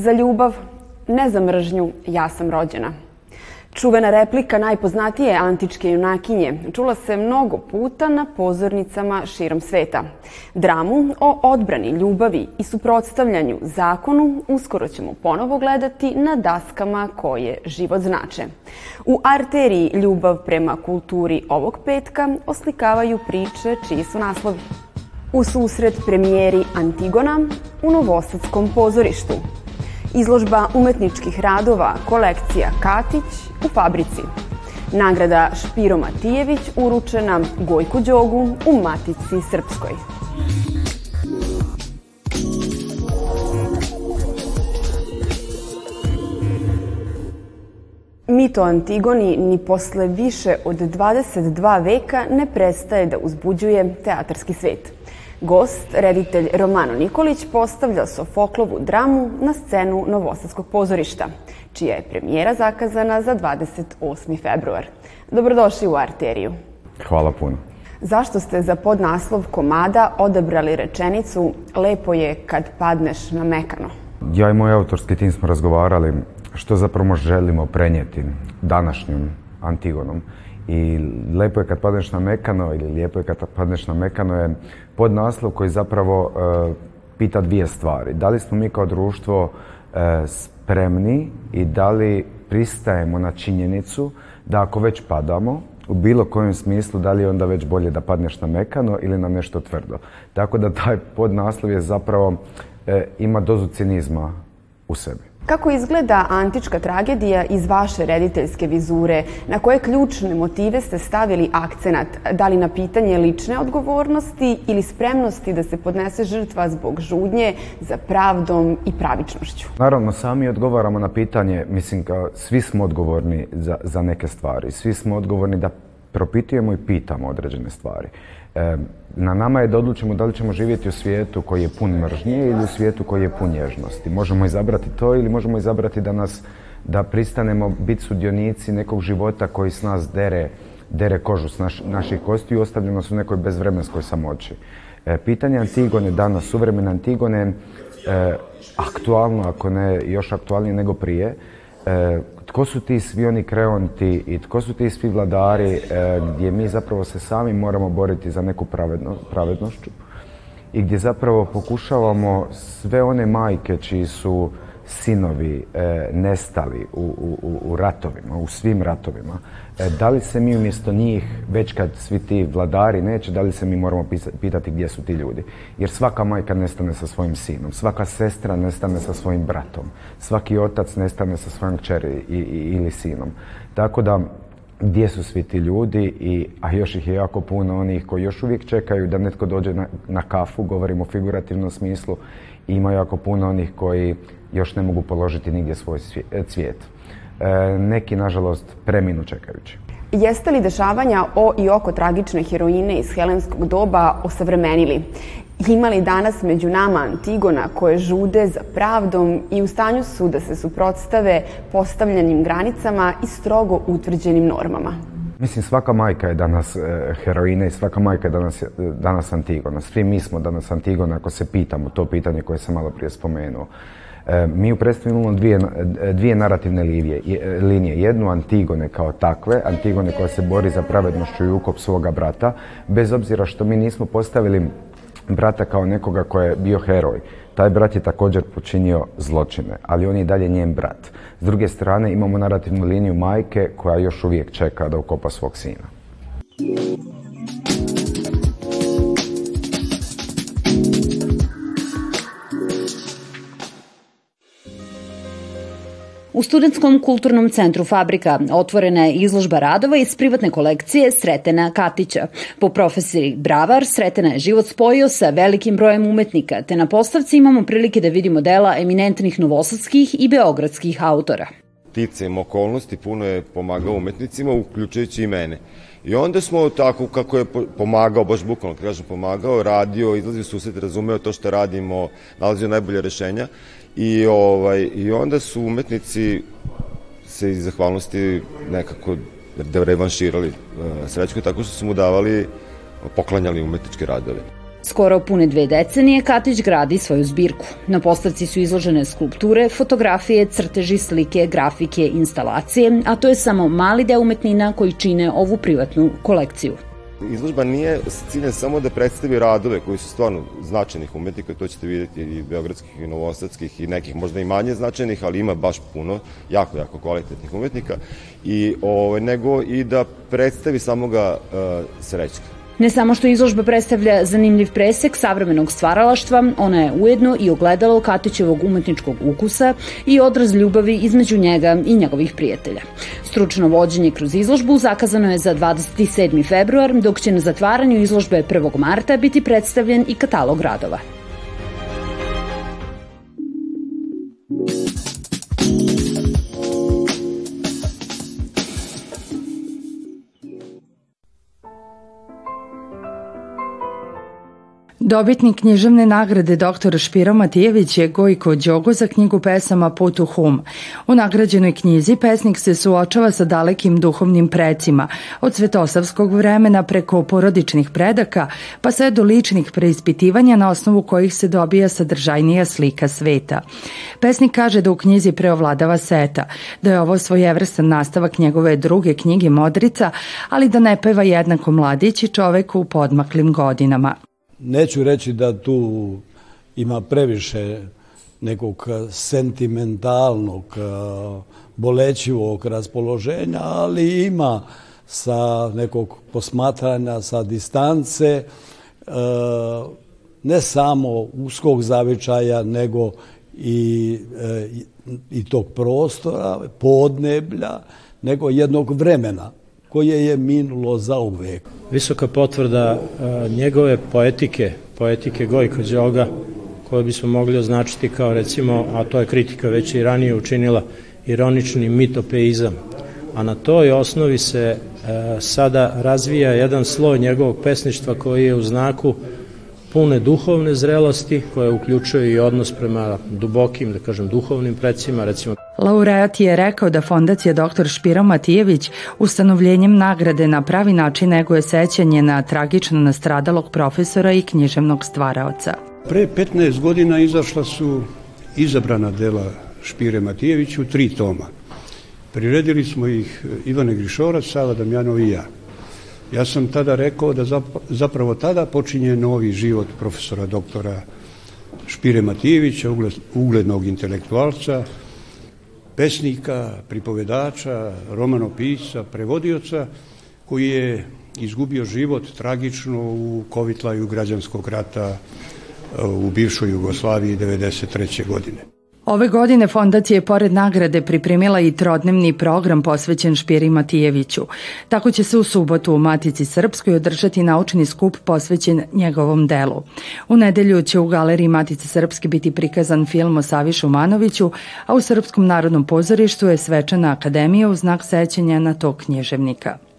Za ljubav, ne za mržnju, ja sam rođena. Čuvena replika najpoznatije antičke junakinje čula se mnogo puta na pozornicama širom sveta. Dramu o odbrani ljubavi i suprotstavljanju zakonu uskoro ćemo ponovo gledati na daskama koje život znače. U arteriji Ljubav prema kulturi ovog petka oslikavaju priče čiji su naslovi. U susret premijeri Antigona u Novosadskom pozorištu – Izložba umetničkih radova kolekcija Katić u Fabrici. Nagrada Špiro Matijević uručena Gojku Đogu u Matici Srpskoj. Mito Antigoni ni posle više od 22 veka ne prestaje da uzbuđuje teatarski svet – Gost, reditelj Romano Nikolić, postavlja Sofoklovu dramu na scenu Novosadskog pozorišta, čija je premijera zakazana za 28. februar. Dobrodošli u Arteriju. Hvala puno. Zašto ste za podnaslov komada odabrali rečenicu Lepo je kad padneš na mekano? Ja i moj autorski tim smo razgovarali što zapravo želimo prenijeti današnjom Antigonom. I lepo je kad padneš na mekano ili lijepo je kad padneš na mekano je podnaslov koji zapravo uh, pita dvije stvari. Da li smo mi kao društvo uh, spremni i da li pristajemo na činjenicu da ako već padamo, u bilo kojem smislu, da li je onda već bolje da padneš na mekano ili na nešto tvrdo. Tako da taj podnaslov je zapravo, e, ima dozu cinizma u sebi. Kako izgleda antička tragedija iz vaše rediteljske vizure? Na koje ključne motive ste stavili akcenat? Da li na pitanje lične odgovornosti ili spremnosti da se podnese žrtva zbog žudnje za pravdom i pravičnošću? Naravno, sami odgovaramo na pitanje, mislim, kao svi smo odgovorni za, za neke stvari. Svi smo odgovorni da propitujemo i pitamo određene stvari. E, na nama je da odlučimo da li ćemo živjeti u svijetu koji je pun mržnje ili u svijetu koji je pun nježnosti. Možemo izabrati to ili možemo izabrati da nas da pristanemo biti sudionici nekog života koji s nas dere, dere kožu s naš, naših kosti i ostavlja nas u nekoj bezvremenskoj samoći. E, pitanje Antigone danas, suvremene Antigone, e, aktualno, ako ne još aktualnije nego prije, e, tko su ti svi oni kreonti i tko su ti svi vladari e, gdje mi zapravo se sami moramo boriti za neku pravedno, pravednošću i gdje zapravo pokušavamo sve one majke čiji su sinovi e, nestali u, u, u ratovima, u svim ratovima, e, da li se mi umjesto njih, već kad svi ti vladari neće, da li se mi moramo pitati gdje su ti ljudi? Jer svaka majka nestane sa svojim sinom, svaka sestra nestane sa svojim bratom, svaki otac nestane sa svojom kćeri i, i, ili sinom. Tako da, gdje su svi ti ljudi, i, a još ih je jako puno onih koji još uvijek čekaju da netko dođe na, na kafu, govorimo u figurativnom smislu, ima jako puno onih koji još ne mogu položiti nigdje svoj cvijet. E, neki, nažalost, preminu čekajući. Jeste li dešavanja o i oko tragične heroine iz helenskog doba osavremenili? Ima li danas među nama Antigona koje žude za pravdom i u stanju su da se suprotstave postavljenim granicama i strogo utvrđenim normama? Mislim, svaka majka je danas e, heroina i svaka majka je danas, danas Antigona. Svi mi smo danas Antigona ako se pitamo to pitanje koje sam malo prije spomenuo. E, mi u predstavu imamo dvije, dvije narativne linije. linije. Jednu Antigone kao takve, Antigone koja se bori za pravednošću i ukop svoga brata, bez obzira što mi nismo postavili brata kao nekoga ko je bio heroj. Taj brat je također počinio zločine, ali on je i dalje njen brat. S druge strane imamo narativnu liniju majke koja još uvijek čeka da ukopa svog sina. U Studentskom kulturnom centru Fabrika otvorena je izložba radova iz privatne kolekcije Sretena Katića. Po profesiji Bravar, Sretena je život spojio sa velikim brojem umetnika, te na postavci imamo prilike da vidimo dela eminentnih novosadskih i beogradskih autora. Ticem okolnosti puno je pomagao umetnicima, uključujući i mene. I onda smo tako kako je pomagao, baš bukvalno kažem pomagao, radio, izlazio susret, razumeo to što radimo, nalazio najbolje rešenja I, ovaj, I onda su umetnici se iz zahvalnosti nekako revanširali uh, Srećko tako što su mu davali, poklanjali umetničke radove. Skoro pune dve decenije Katić gradi svoju zbirku. Na postavci su izložene skulpture, fotografije, crteži, slike, grafike, instalacije, a to je samo mali deo umetnina koji čine ovu privatnu kolekciju. Izložba nije s ciljem samo da predstavi radove koji su stvarno značajnih umetnika, to ćete vidjeti i beogradskih i novosadskih i nekih možda i manje značajnih, ali ima baš puno, jako, jako kvalitetnih umetnika, i, o, ovaj, nego i da predstavi samoga uh, Srećka. Ne samo što izložba predstavlja zanimljiv presek savremenog stvaralaštva, ona je ujedno i ogledalo Katićevog umetničkog ukusa i odraz ljubavi između njega i njegovih prijatelja. Stručno vođenje kroz izložbu zakazano je za 27. februar, dok će na zatvaranju izložbe 1. marta biti predstavljen i katalog radova. Dobitnik književne nagrade dr. Špiro Matijević je Gojko Đogo za knjigu pesama Put u hum. U nagrađenoj knjizi pesnik se suočava sa dalekim duhovnim precima, od svetosavskog vremena preko porodičnih predaka, pa sve do ličnih preispitivanja na osnovu kojih se dobija sadržajnija slika sveta. Pesnik kaže da u knjizi preovladava seta, da je ovo svojevrstan nastavak njegove druge knjige Modrica, ali da ne peva jednako mladić i čovek u podmaklim godinama. Neću reći da tu ima previše nekog sentimentalnog, bolećivog raspoloženja, ali ima sa nekog posmatranja, sa distance, ne samo uskog zavičaja, nego i, i tog prostora, podneblja, nego jednog vremena koje je minulo za uvek. Visoka potvrda njegove poetike, poetike Gojko Đoga, koju bismo mogli označiti kao recimo, a to je kritika već i ranije učinila, ironični mitopeizam. A na toj osnovi se e, sada razvija jedan sloj njegovog pesništva koji je u znaku pune duhovne zrelosti koje uključuje i odnos prema dubokim, da kažem, duhovnim precima, recimo Laureat je rekao da fondacija dr. Špiro Matijević ustanovljenjem nagrade na pravi način neguje sećanje na tragično nastradalog profesora i književnog stvaraoca. Pre 15 godina izašla su izabrana dela Špire Matijević u tri toma. Priredili smo ih Ivane Grišorac, Sava Damjanov i ja. Ja sam tada rekao da zapravo tada počinje novi život profesora doktora Špire Matijevića, uglednog intelektualca, pesnika, pripovedača, romanopisa, prevodioca, koji je izgubio život tragično u kovitlaju građanskog rata u bivšoj Jugoslaviji 93. godine. Ove godine fondacija je pored nagrade pripremila i trodnevni program posvećen Špiri Matijeviću. Tako će se u subotu u Matici Srpskoj održati naučni skup posvećen njegovom delu. U nedelju će u galeriji Matice Srpske biti prikazan film o Savi Šumanoviću, a u Srpskom narodnom pozorištu je svečana akademija u znak sećanja na tog knježevnika.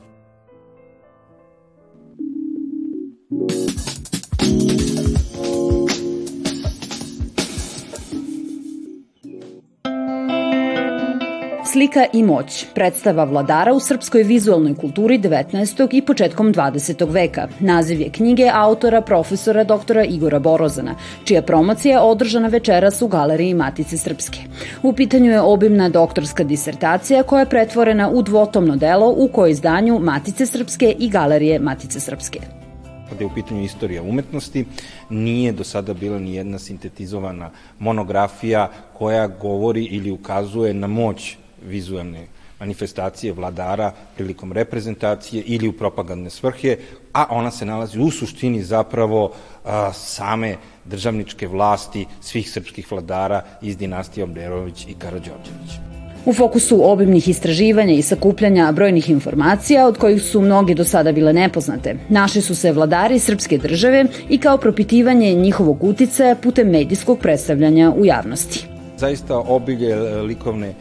Slika i moć, predstava vladara u srpskoj vizualnoj kulturi 19. i početkom 20. veka. Naziv je knjige autora profesora doktora Igora Borozana, čija promocija je održana večeras u galeriji Matice Srpske. U pitanju je obimna doktorska disertacija koja je pretvorena u dvotomno delo u kojoj izdanju Matice Srpske i galerije Matice Srpske kada je u pitanju istorija umetnosti, nije do sada bila ni jedna sintetizovana monografija koja govori ili ukazuje na moć vizualne manifestacije vladara prilikom reprezentacije ili u propagandne svrhe, a ona se nalazi u suštini zapravo a, same državničke vlasti svih srpskih vladara iz dinastije Obrerović i Karadžorđević. U fokusu obimnih istraživanja i sakupljanja brojnih informacija, od kojih su mnogi do sada bile nepoznate, našli su se vladari srpske države i kao propitivanje njihovog uticaja putem medijskog predstavljanja u javnosti. Zaista obilje likovne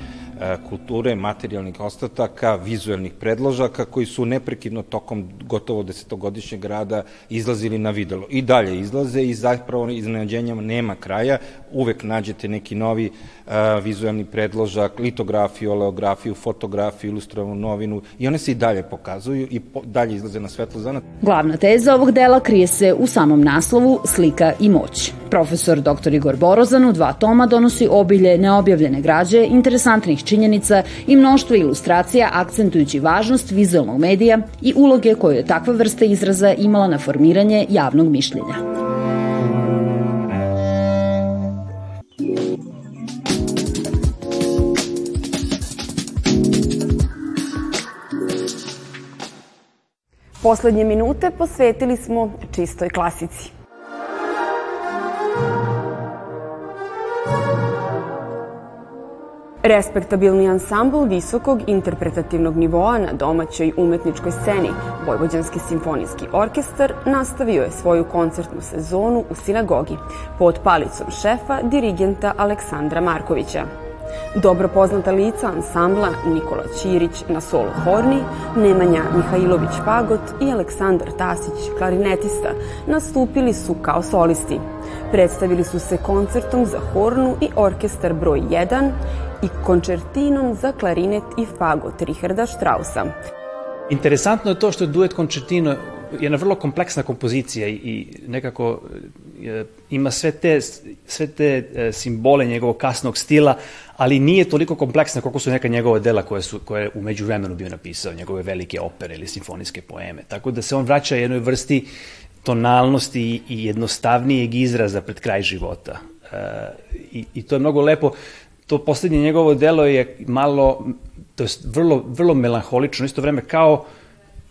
kulture, materijalnih ostataka, vizuelnih predložaka koji su neprekidno tokom gotovo desetogodišnjeg rada izlazili na videlo. I dalje izlaze i zapravo iznenađenjama nema kraja. Uvek nađete neki novi a, vizualni predložak, litografiju, oleografiju, fotografiju, ilustrovanu novinu i one se i dalje pokazuju i po, dalje izlaze na svetlo zana. Glavna teza ovog dela krije se u samom naslovu Slika i moć. Profesor dr. Igor Borozan u dva toma donosi obilje neobjavljene građe, interesantnih činjenica i mnoštvo ilustracija akcentujući važnost vizualnog medija i uloge koju je takva vrsta izraza imala na formiranje javnog mišljenja. Poslednje minute posvetili smo čistoj klasici. Respektabilni ansambl visokog interpretativnog nivoa na domaćoj umetničkoj sceni, Vojvođanski simfonijski orkestar, nastavio je svoju koncertnu sezonu u sinagogi pod palicom šefa dirigenta Aleksandra Markovića. Dobro poznata lica ansambla Nikola Ćirić na solo horni, Nemanja Mihajlović Pagot i Aleksandar Tasić, klarinetista, nastupili su kao solisti. Predstavili su se koncertom za hornu i orkestar broj 1 i koncertinom za klarinet i fagot Richarda Strausa. Interesantno je to što je duet koncertino jedna vrlo kompleksna kompozicija i nekako e, ima sve te, sve te e, simbole njegovog kasnog stila, ali nije toliko kompleksna koliko su neka njegova dela koje, su, koje je umeđu vremenu bio napisao, njegove velike opere ili simfonijske poeme. Tako da se on vraća jednoj vrsti tonalnosti i jednostavnijeg izraza pred kraj života. E, i, I to je mnogo lepo. To poslednje njegovo delo je malo, to je vrlo, vrlo melanholično, isto vreme kao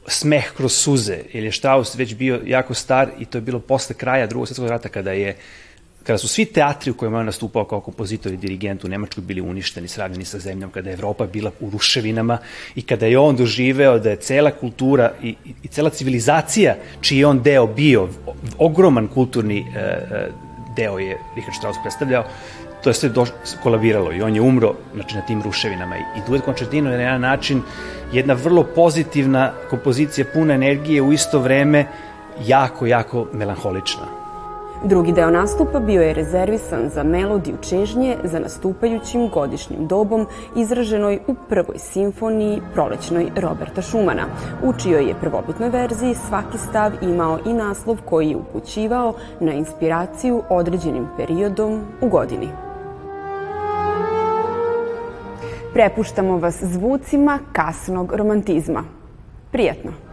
smeh kroz suze, jer je Strauss već bio jako star i to je bilo posle kraja drugog svetskog rata kada je kada su svi teatri u kojima je nastupao kao kompozitor i dirigent u Nemačkoj bili uništeni, sravljeni sa zemljom, kada je Evropa bila u ruševinama i kada je on doživeo da je cela kultura i, i, i cela civilizacija čiji je on deo bio, ogroman kulturni e, e, deo je Richard Strauss predstavljao, to je sve do, kolabiralo i on je umro znači, na tim ruševinama i, i duet koncertino je na jedan način jedna vrlo pozitivna kompozicija puna energije u isto vreme jako, jako melanholična. Drugi deo nastupa bio je rezervisan za melodiju čežnje za nastupajućim godišnjim dobom izraženoj u prvoj simfoniji prolećnoj Roberta Šumana, u čijoj je prvobitnoj verziji svaki stav imao i naslov koji je upućivao na inspiraciju određenim periodom u godini. Prepuštamo vas zvucima kasnog romantizma. Prijetno!